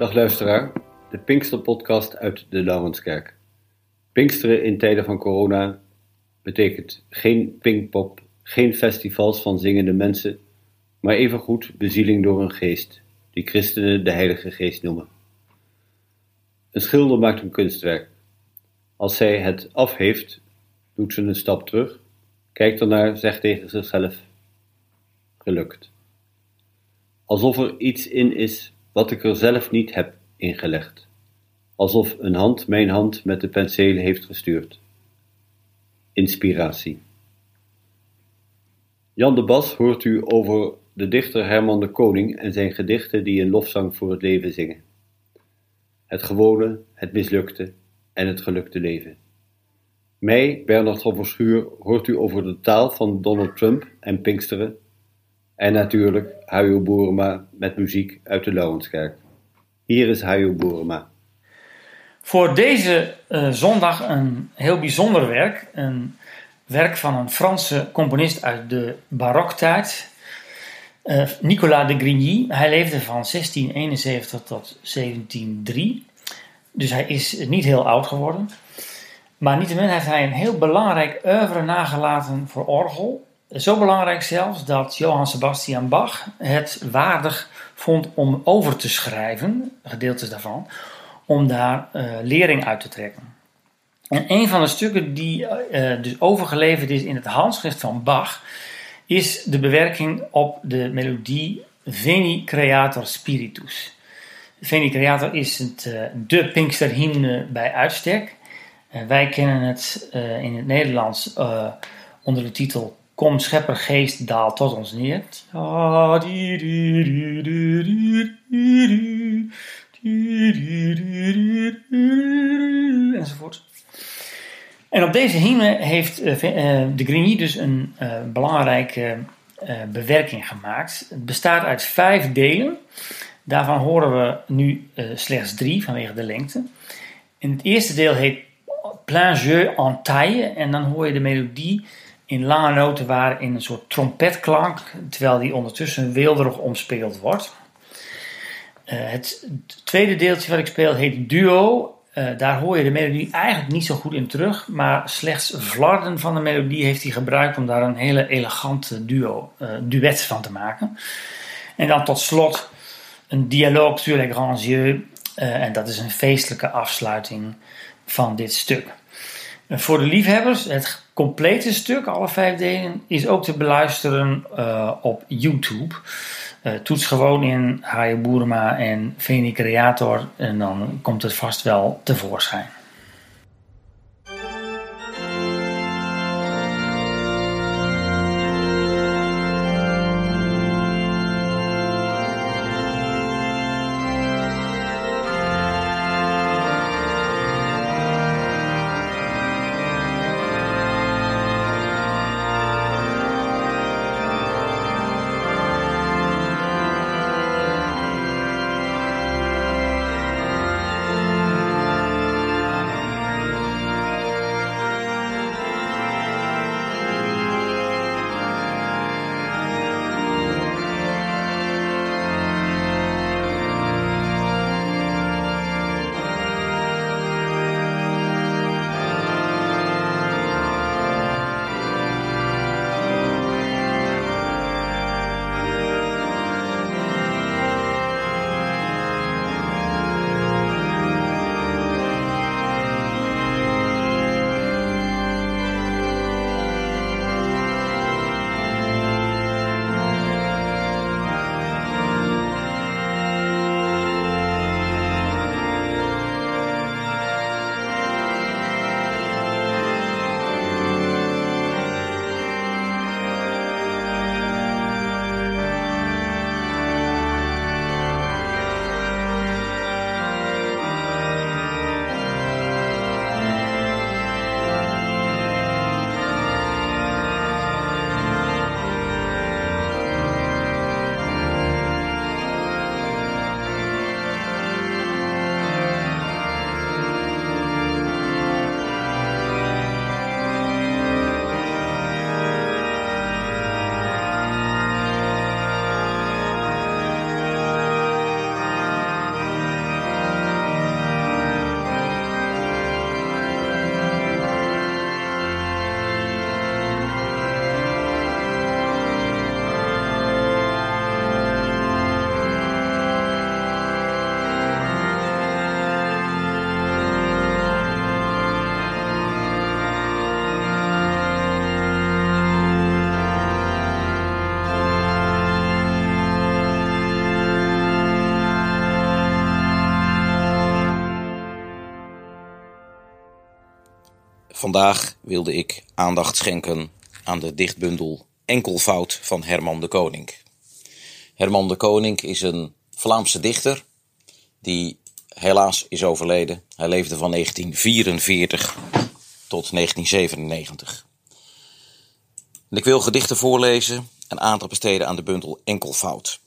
Dag luisteraar, de Pinkster-podcast uit de Laurenskerk. Pinksteren in tijden van corona betekent geen pinkpop, geen festivals van zingende mensen, maar evengoed bezieling door een geest, die christenen de Heilige Geest noemen. Een schilder maakt een kunstwerk. Als zij het af heeft, doet ze een stap terug, kijkt ernaar, zegt tegen zichzelf: gelukt. Alsof er iets in is wat ik er zelf niet heb ingelegd. Alsof een hand mijn hand met de penseel heeft gestuurd. Inspiratie. Jan de Bas hoort u over de dichter Herman de Koning en zijn gedichten die een lofzang voor het leven zingen. Het gewone, het mislukte en het gelukte leven. Mij, Bernard van Verschuur, hoort u over de taal van Donald Trump en Pinksteren en natuurlijk Hajo Boerma met muziek uit de Lauwenskerk. Hier is Hajo Boerma. Voor deze uh, zondag een heel bijzonder werk. Een werk van een Franse componist uit de baroktijd. Uh, Nicolas de Grigny. Hij leefde van 1671 tot 1703. Dus hij is niet heel oud geworden. Maar niettemin heeft hij een heel belangrijk oeuvre nagelaten voor orgel zo belangrijk zelfs dat Johann Sebastian Bach het waardig vond om over te schrijven, gedeeltes daarvan, om daar uh, lering uit te trekken. En een van de stukken die uh, dus overgeleverd is in het handschrift van Bach, is de bewerking op de melodie Veni Creator Spiritus. Veni Creator is het, uh, de Pinksterhymne bij uitstek. wij kennen het in het Nederlands onder de titel Kom schepper geest daal tot ons neer. Enzovoort. En op deze hymne heeft de Grigny dus een belangrijke bewerking gemaakt. Het bestaat uit vijf delen. Daarvan horen we nu slechts drie vanwege de lengte. En het eerste deel heet Plein jeu en taille. En dan hoor je de melodie in lange noten waren in een soort trompetklank, terwijl die ondertussen weelderig omspeeld wordt. Uh, het tweede deeltje wat ik speel heet Duo. Uh, daar hoor je de melodie eigenlijk niet zo goed in terug, maar slechts flarden van de melodie heeft hij gebruikt om daar een hele elegante duo, uh, duet van te maken. En dan tot slot een dialogue sur les grands yeux, en dat is een feestelijke afsluiting van dit stuk. voor de liefhebbers, het complete stuk, alle vijf delen, is ook te beluisteren uh, op YouTube. Uh, toets gewoon in Haye Boerma en Veni Creator en dan komt het vast wel tevoorschijn. Vandaag wilde ik aandacht schenken aan de dichtbundel Enkelvoud van Herman de Koning. Herman de Koning is een Vlaamse dichter die helaas is overleden. Hij leefde van 1944 tot 1997. En ik wil gedichten voorlezen en aandacht besteden aan de bundel Enkelvoud.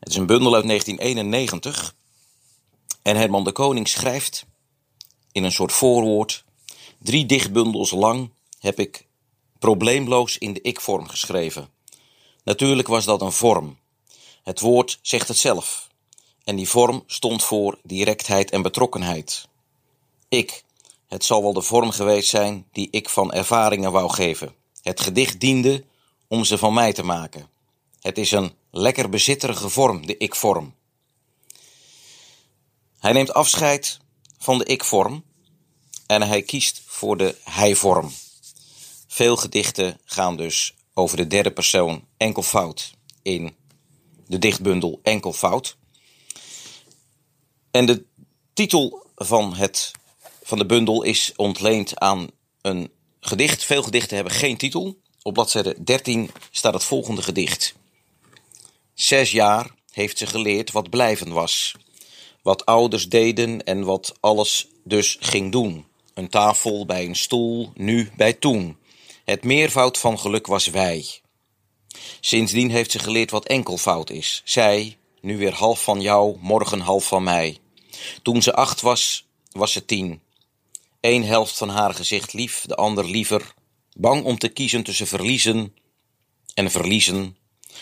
Het is een bundel uit 1991 en Herman de Koning schrijft in een soort voorwoord. Drie dichtbundels lang heb ik probleemloos in de ik-vorm geschreven. Natuurlijk was dat een vorm. Het woord zegt het zelf. En die vorm stond voor directheid en betrokkenheid. Ik, het zal wel de vorm geweest zijn die ik van ervaringen wou geven. Het gedicht diende om ze van mij te maken. Het is een lekker bezitterige vorm, de ik-vorm. Hij neemt afscheid van de ik-vorm en hij kiest voor de hij-vorm. Veel gedichten gaan dus over de derde persoon enkelvoud in de dichtbundel Enkelvoud. En de titel van, het, van de bundel is ontleend aan een gedicht. Veel gedichten hebben geen titel. Op bladzijde 13 staat het volgende gedicht. Zes jaar heeft ze geleerd wat blijven was. Wat ouders deden en wat alles dus ging doen. Een tafel bij een stoel, nu bij toen. Het meervoud van geluk was wij. Sindsdien heeft ze geleerd wat enkelvoud is. Zij, nu weer half van jou, morgen half van mij. Toen ze acht was, was ze tien. Eén helft van haar gezicht lief, de ander liever. Bang om te kiezen tussen verliezen en verliezen.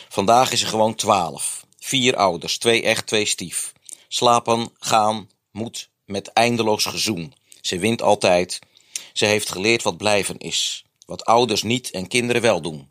Vandaag is ze gewoon twaalf. Vier ouders, twee echt, twee stief. Slapen, gaan, moet met eindeloos gezoen. Ze wint altijd. Ze heeft geleerd wat blijven is. Wat ouders niet en kinderen wel doen.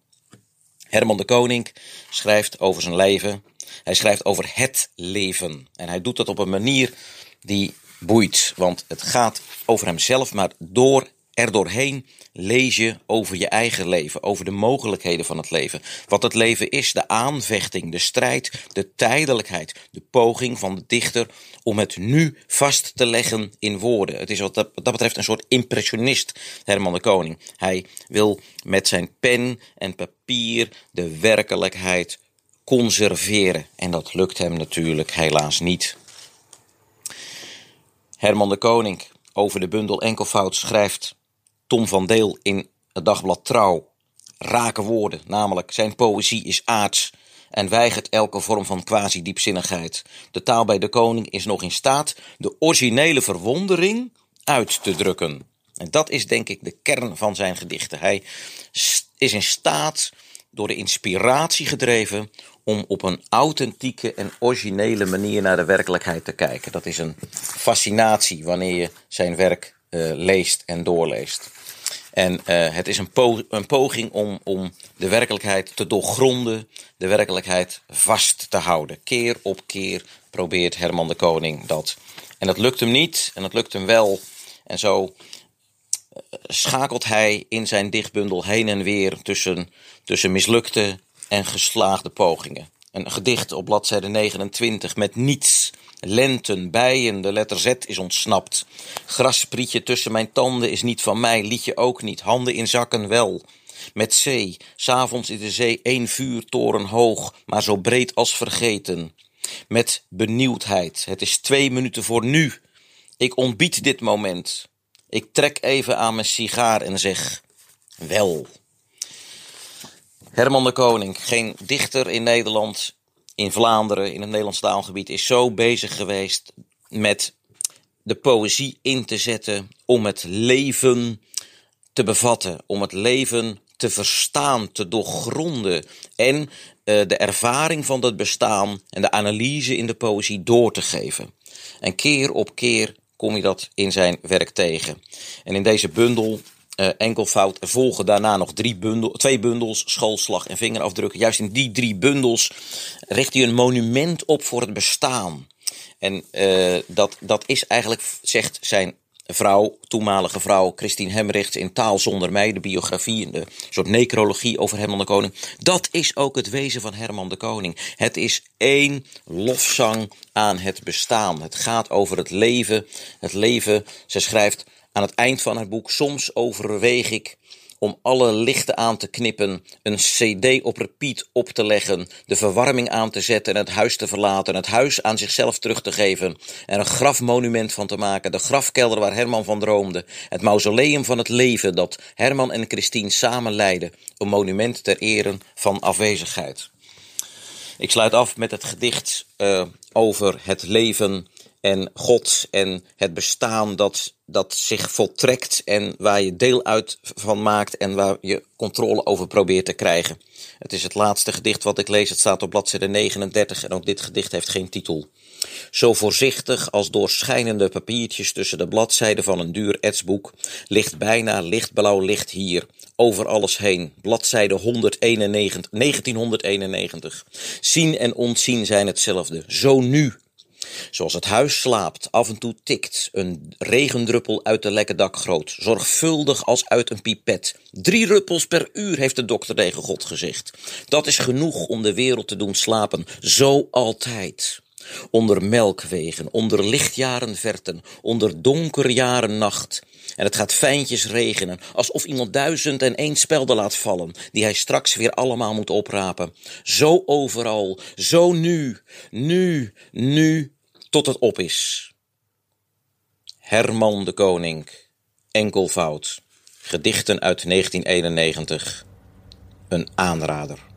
Herman de Koning schrijft over zijn leven. Hij schrijft over het leven. En hij doet dat op een manier die boeit. Want het gaat over hemzelf, maar door er doorheen lees je over je eigen leven, over de mogelijkheden van het leven. Wat het leven is, de aanvechting, de strijd, de tijdelijkheid, de poging van de dichter om het nu vast te leggen in woorden. Het is wat dat, betreft een soort impressionist, Herman de Koning. Hij wil met zijn pen en papier de werkelijkheid conserveren. En dat lukt hem natuurlijk helaas niet. Herman de Koning over de bundel Enkelvoud schrijft Tom van Deel in het dagblad Trouw. Rake woorden, namelijk zijn poëzie is aards en weigert elke vorm van quasi-diepzinnigheid. De taal bij de koning is nog in staat de originele verwondering uit te drukken. En dat is denk ik de kern van zijn gedichten. Hij is in staat, door de inspiratie gedreven, om op een authentieke en originele manier naar de werkelijkheid te kijken. Dat is een fascinatie wanneer je zijn werk uh, leest en doorleest. En uh, het is een, poging om, om de werkelijkheid te doorgronden, de werkelijkheid vast te houden. Keer op keer probeert Herman de Koning dat. En dat lukt hem niet, en dat lukt hem wel. En zo eh, schakelt hij in zijn dichtbundel heen en weer tussen, tussen mislukte en geslaagde pogingen. Een gedicht op bladzijde 29 met niets Lenten, bijen, de letter Z is ontsnapt. Grasprietje tussen mijn tanden is niet van mij, liedje ook niet, handen in zakken wel. Met zee, s'avonds is de zee één vuurtoren hoog, maar zo breed als vergeten. Met benieuwdheid, het is twee minuten voor nu. Ik ontbied dit moment. Ik trek even aan mijn sigaar en zeg: Wel. Herman de Koning, geen dichter in Nederland in Vlaanderen, in het Nederlands taalgebied, is zo bezig geweest met de poëzie in te zetten om het leven te bevatten, om het leven te verstaan, te doorgronden en uh, de ervaring van dat bestaan en de analyse in de poëzie door te geven. En keer op keer kom je dat in zijn werk tegen. En in deze bundel uh, enkelvoud. Volgen daarna nog drie bundel, twee bundels, schoolslag en vingerafdrukken. Juist in die drie bundels richt hij een monument op voor het bestaan. En uh, dat, dat is eigenlijk, zegt zijn vrouw, toenmalige vrouw Christine Hemricht in Taal zonder mij, de biografie de soort necrologie over Herman de Koning. Dat is ook het wezen van Herman de Koning. Het is één lofzang aan het bestaan. Het gaat over het leven. Het leven, ze schrijft, aan het eind van het boek: Soms overweeg ik om alle lichten aan te knippen, een CD op repeat op te leggen, de verwarming aan te zetten en het huis te verlaten, het huis aan zichzelf terug te geven, er een grafmonument van te maken, de grafkelder waar Herman van droomde, het mausoleum van het leven dat Herman en Christine samen leiden, een monument ter ere van afwezigheid. Ik sluit af met het gedicht uh, over het leven en God en het bestaan dat, dat zich voltrekt en waar je deel uit van maakt en waar je controle over probeert te krijgen. Het is het laatste gedicht wat ik lees. Het staat op bladzijde 39 en ook dit gedicht heeft geen titel. Zo voorzichtig als doorschijnende papiertjes tussen de bladzijden van een duur etsboek ligt bijna lichtblauw licht hier, over alles heen. Bladzijde 191, 1991. Zien en ontzien zijn hetzelfde. Zo nu Zoals het huis slaapt, af en toe tikt een regendruppel uit de lekke dakgroot, zorgvuldig als uit een pipet. Drie ruppels per uur, heeft de dokter tegen God gezegd. Dat is genoeg om de wereld te doen slapen, zo altijd. Onder melkwegen, onder lichtjaren verten, onder donkerjaren nacht. En het gaat fijntjes regenen, alsof iemand duizend en één spelden laat vallen, die hij straks weer allemaal moet oprapen. Zo overal, zo nu, nu, nu, tot het op is. Herman de Koning, enkelvoud, gedichten uit 1991, een aanrader.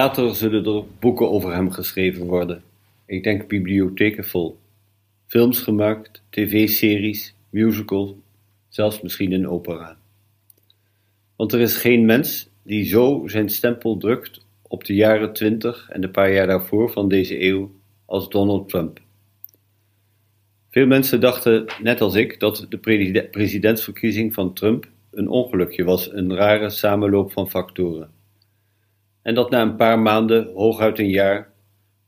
Later zullen er boeken over hem geschreven worden. Ik denk bibliotheken vol. Films gemaakt, tv-series, musicals, zelfs misschien een opera. Want er is geen mens die zo zijn stempel drukt op de jaren twintig en de paar jaar daarvoor van deze eeuw als Donald Trump. Veel mensen dachten, net als ik, dat de presidentsverkiezing van Trump een ongelukje was, een rare samenloop van factoren. En dat na een paar maanden, hooguit een jaar,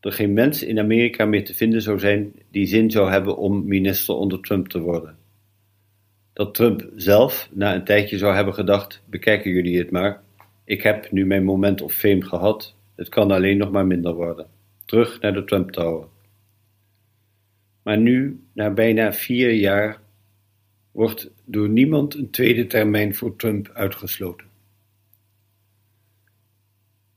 er geen mens in Amerika meer te vinden zou zijn die zin zou hebben om minister onder Trump te worden. Dat Trump zelf na een tijdje zou hebben gedacht: bekijken jullie het maar, ik heb nu mijn moment of fame gehad, het kan alleen nog maar minder worden. Terug naar de Trump Tower. Maar nu, na bijna vier jaar, wordt door niemand een tweede termijn voor Trump uitgesloten.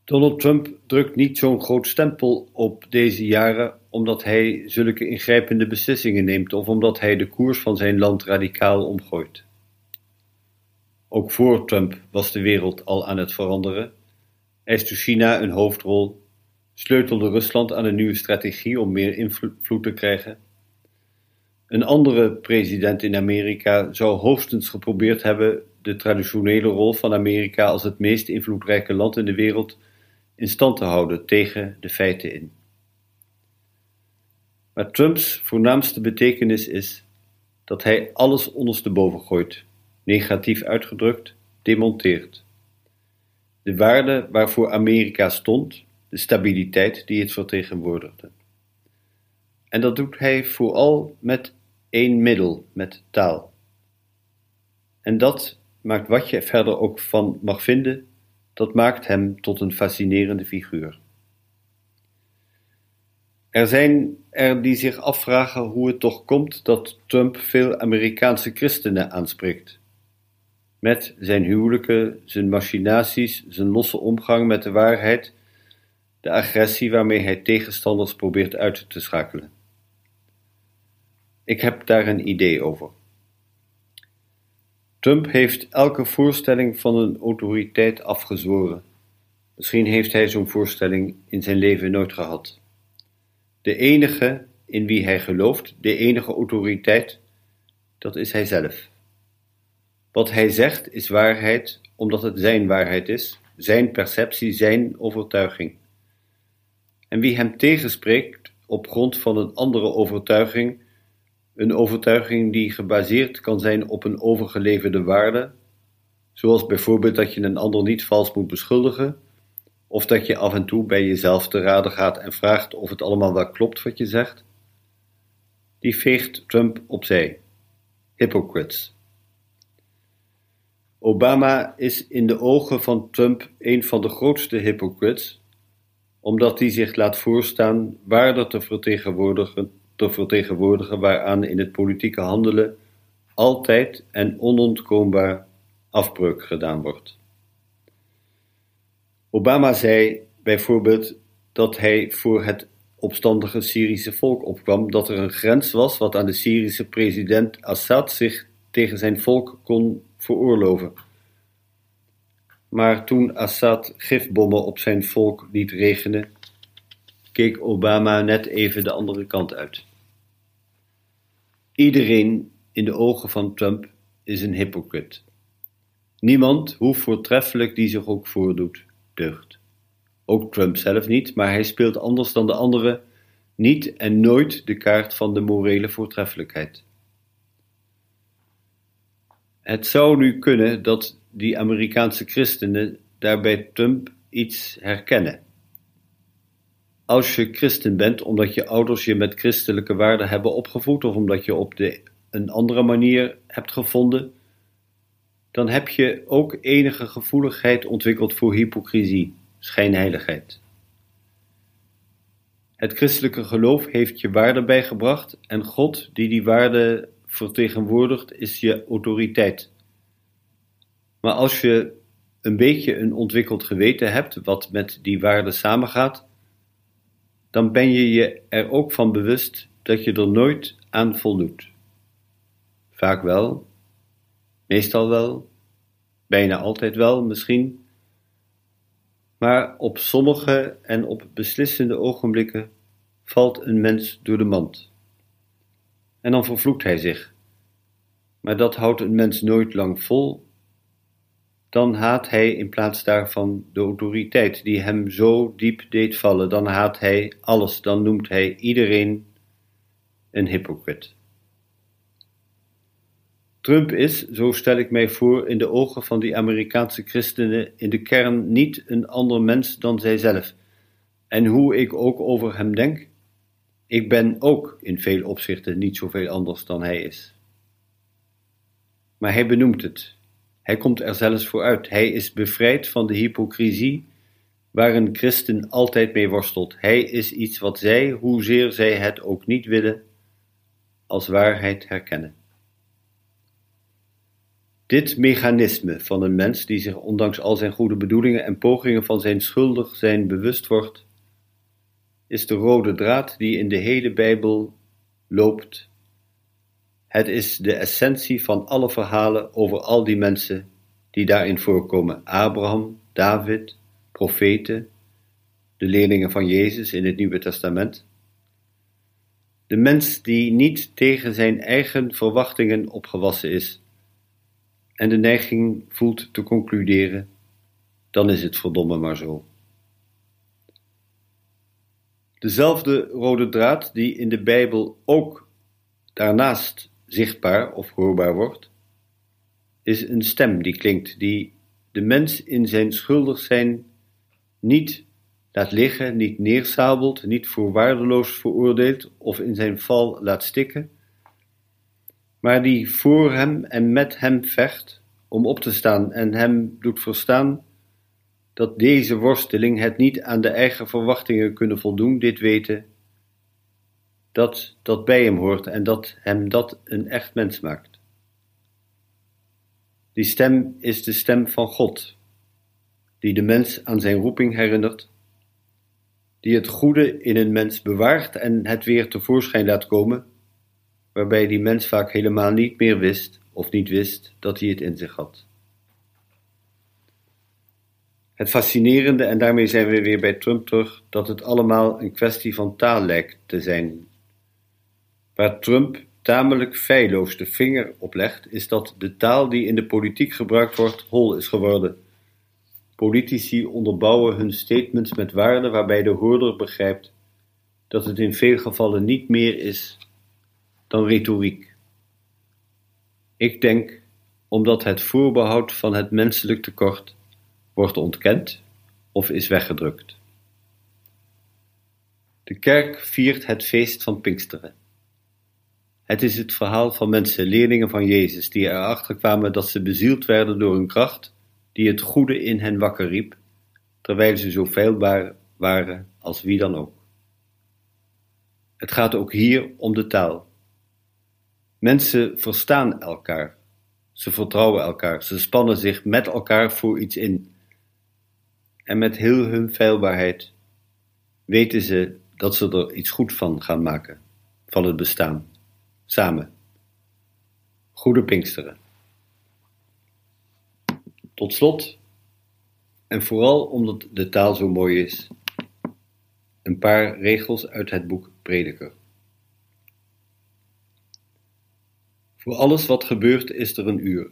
Donald Trump drukt niet zo'n groot stempel op deze jaren omdat hij zulke ingrijpende beslissingen neemt of omdat hij de koers van zijn land radicaal omgooit. Ook voor Trump was de wereld al aan het veranderen. Eiste China een hoofdrol, sleutelde Rusland aan een nieuwe strategie om meer invloed te krijgen. Een andere president in Amerika zou hoogstens geprobeerd hebben de traditionele rol van Amerika als het meest invloedrijke land in de wereld in stand te houden tegen de feiten in. Maar Trumps voornaamste betekenis is dat hij alles ondersteboven gooit, negatief uitgedrukt, demonteert. De waarde waarvoor Amerika stond, de stabiliteit die het vertegenwoordigde. En dat doet hij vooral met één middel, met taal. En dat maakt wat je verder ook van mag vinden, dat maakt hem tot een fascinerende figuur. Er zijn er die zich afvragen hoe het toch komt dat Trump veel Amerikaanse christenen aanspreekt. Met zijn huwelijken, zijn machinaties, zijn losse omgang met de waarheid, de agressie waarmee hij tegenstanders probeert uit te schakelen. Ik heb daar een idee over. Trump heeft elke voorstelling van een autoriteit afgezworen. Misschien heeft hij zo'n voorstelling in zijn leven nooit gehad. De enige in wie hij gelooft, de enige autoriteit, dat is hij zelf. Wat hij zegt is waarheid, omdat het zijn waarheid is, zijn perceptie, zijn overtuiging. En wie hem tegenspreekt op grond van een andere overtuiging, een overtuiging die gebaseerd kan zijn op een overgeleverde waarde, zoals bijvoorbeeld dat je een ander niet vals moet beschuldigen, of dat je af en toe bij jezelf te raden gaat en vraagt of het allemaal wel klopt wat je zegt, die veegt Trump opzij. Hypocrites. Obama is in de ogen van Trump een van de grootste hypocrites, omdat hij zich laat voorstaan waarder te vertegenwoordigen te vertegenwoordigen waaraan in het politieke handelen altijd en onontkoombaar afbreuk gedaan wordt. Obama zei bijvoorbeeld dat hij voor het opstandige Syrische volk opkwam, dat er een grens was wat aan de Syrische president Assad zich tegen zijn volk kon veroorloven. Maar toen Assad gifbommen op zijn volk liet regenen, keek Obama net even de andere kant uit. Iedereen in de ogen van Trump is een hypocriet. Niemand, hoe voortreffelijk die zich ook voordoet, deugt. Ook Trump zelf niet, maar hij speelt anders dan de anderen niet en nooit de kaart van de morele voortreffelijkheid. Het zou nu kunnen dat die Amerikaanse christenen daarbij Trump iets herkennen. Als je christen bent omdat je ouders je met christelijke waarden hebben opgevoed of omdat je op de, een andere manier hebt gevonden, dan heb je ook enige gevoeligheid ontwikkeld voor hypocrisie, schijnheiligheid. Het christelijke geloof heeft je waarde bijgebracht en God, die die waarde vertegenwoordigt, is je autoriteit. Maar als je een beetje een ontwikkeld geweten hebt, wat met die waarde samengaat, dan ben je je er ook van bewust dat je er nooit aan voldoet. Vaak wel, meestal wel, bijna altijd wel misschien, Maar op sommige en op beslissende ogenblikken valt een mens door de mand. En dan vervloekt hij zich. Maar dat houdt een mens nooit lang vol. Dan haat hij in plaats daarvan de autoriteit die hem zo diep deed vallen. Dan haat hij alles, dan noemt hij iedereen een hypocriet. Trump is, zo stel ik mij voor, in de ogen van die Amerikaanse christenen in de kern niet een ander mens dan zijzelf. En hoe ik ook over hem denk, ik ben ook in veel opzichten niet zoveel anders dan hij is. Maar hij benoemt het. Hij komt er zelfs voor uit. Hij is bevrijd van de hypocrisie waar een christen altijd mee worstelt. Hij is iets wat zij, hoezeer zij het ook niet willen, als waarheid herkennen. Dit mechanisme van een mens die zich ondanks al zijn goede bedoelingen en pogingen van zijn schuldig zijn bewust wordt, is de rode draad die in de hele Bijbel loopt. Het is de essentie van alle verhalen over al die mensen die daarin voorkomen: Abraham, David, profeten, de leerlingen van Jezus in het Nieuwe Testament. De mens die niet tegen zijn eigen verwachtingen opgewassen is en de neiging voelt te concluderen, dan is het verdomme maar zo. Dezelfde rode draad die in de Bijbel ook daarnaast zichtbaar of hoorbaar wordt, is een stem die klinkt, die de mens in zijn schuldig zijn niet laat liggen, niet neersabelt, niet voor waardeloos veroordeelt of in zijn val laat stikken, maar die voor hem en met hem vecht om op te staan en hem doet verstaan dat deze worsteling het niet aan de eigen verwachtingen kunnen voldoen, dit weten, dat dat bij hem hoort en dat hem dat een echt mens maakt. Die stem is de stem van God, die de mens aan zijn roeping herinnert, die het goede in een mens bewaart en het weer tevoorschijn laat komen, waarbij die mens vaak helemaal niet meer wist of niet wist dat hij het in zich had. Het fascinerende, en daarmee zijn we weer bij Trump terug, dat het allemaal een kwestie van taal lijkt te zijn. Waar Trump tamelijk feilloos de vinger op legt, is dat de taal die in de politiek gebruikt wordt hol is geworden. Politici onderbouwen hun statements met waarden waarbij de hoorder begrijpt dat het in veel gevallen niet meer is dan retoriek. Ik denk omdat het voorbehoud van het menselijk tekort wordt ontkend of is weggedrukt. De kerk viert het feest van Pinksteren. Het is het verhaal van mensen, leerlingen van Jezus, die erachter kwamen dat ze bezield werden door een kracht die het goede in hen wakker riep, terwijl ze zo feilbaar waren als wie dan ook. Het gaat ook hier om de taal. Mensen verstaan elkaar, ze vertrouwen elkaar, ze spannen zich met elkaar voor iets in. En met heel hun feilbaarheid weten ze dat ze er iets goed van gaan maken, van het bestaan, samen. Goede Pinksteren. Tot slot, en vooral omdat de taal zo mooi is, een paar regels uit het boek Prediker. Voor alles wat gebeurt is er een uur,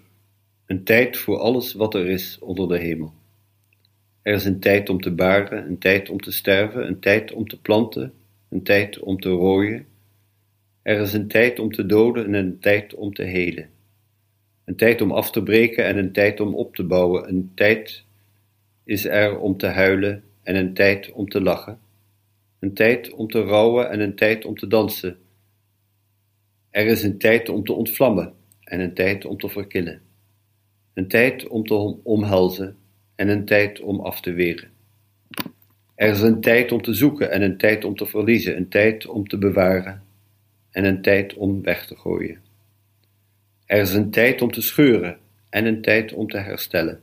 een tijd voor alles wat er is onder de hemel. Er is een tijd om te baren, een tijd om te sterven, een tijd om te planten, een tijd om te rooien. Er is een tijd om te doden en een tijd om te helen. Een tijd om af te breken en een tijd om op te bouwen. Een tijd is er om te huilen en een tijd om te lachen. Een tijd om te rouwen en een tijd om te dansen. Er is een tijd om te ontvlammen en een tijd om te verkillen. Een tijd om te omhelzen en een tijd om af te weren. Er is een tijd om te zoeken en een tijd om te verliezen, een tijd om te bewaren en een tijd om weg te gooien. Er is een tijd om te scheuren en een tijd om te herstellen,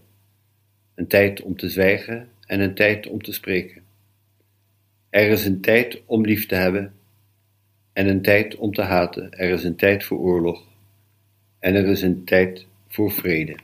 een tijd om te zwijgen en een tijd om te spreken. Er is een tijd om lief te hebben en een tijd om te haten. Er is een tijd voor oorlog en er is een tijd voor vrede.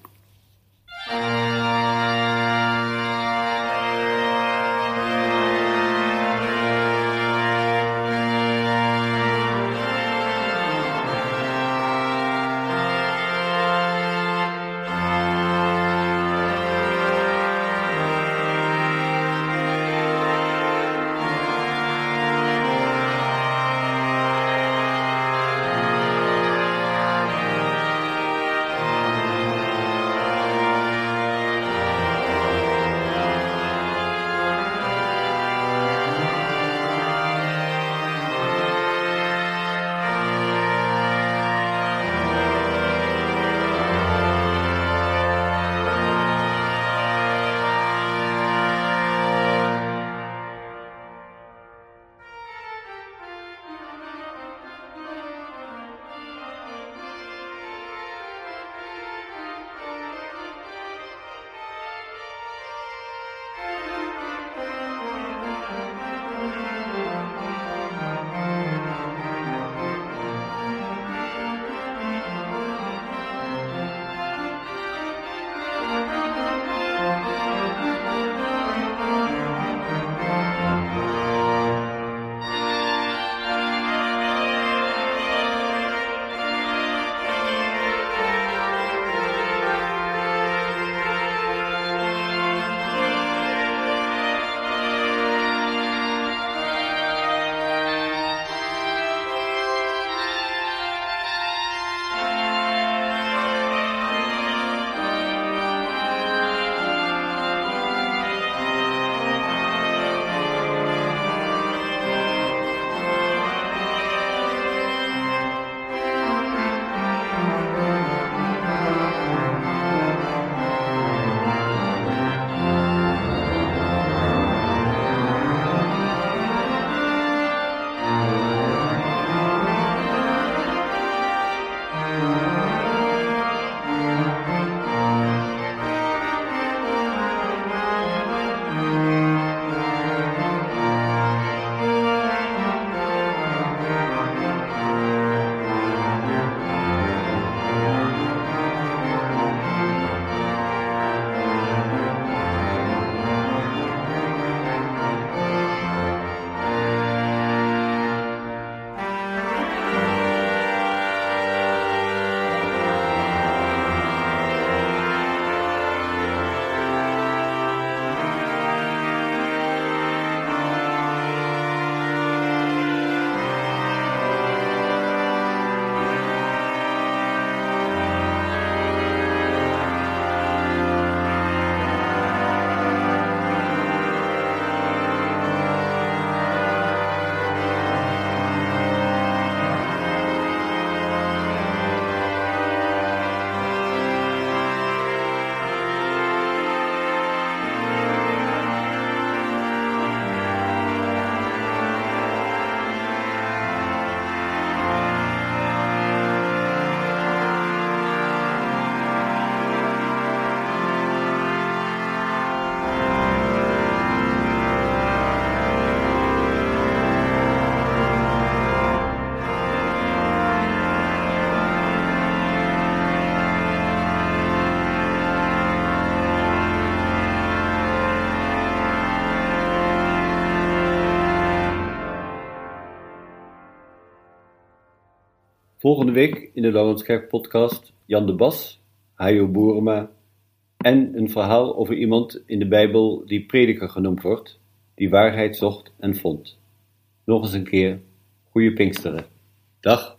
Volgende week in de Laurenskerk podcast Jan de Bas, Hajo Boerema en een verhaal over iemand in de Bijbel die prediker genoemd wordt, die waarheid zocht en vond. Nog eens een keer, goede Pinksteren. Dag!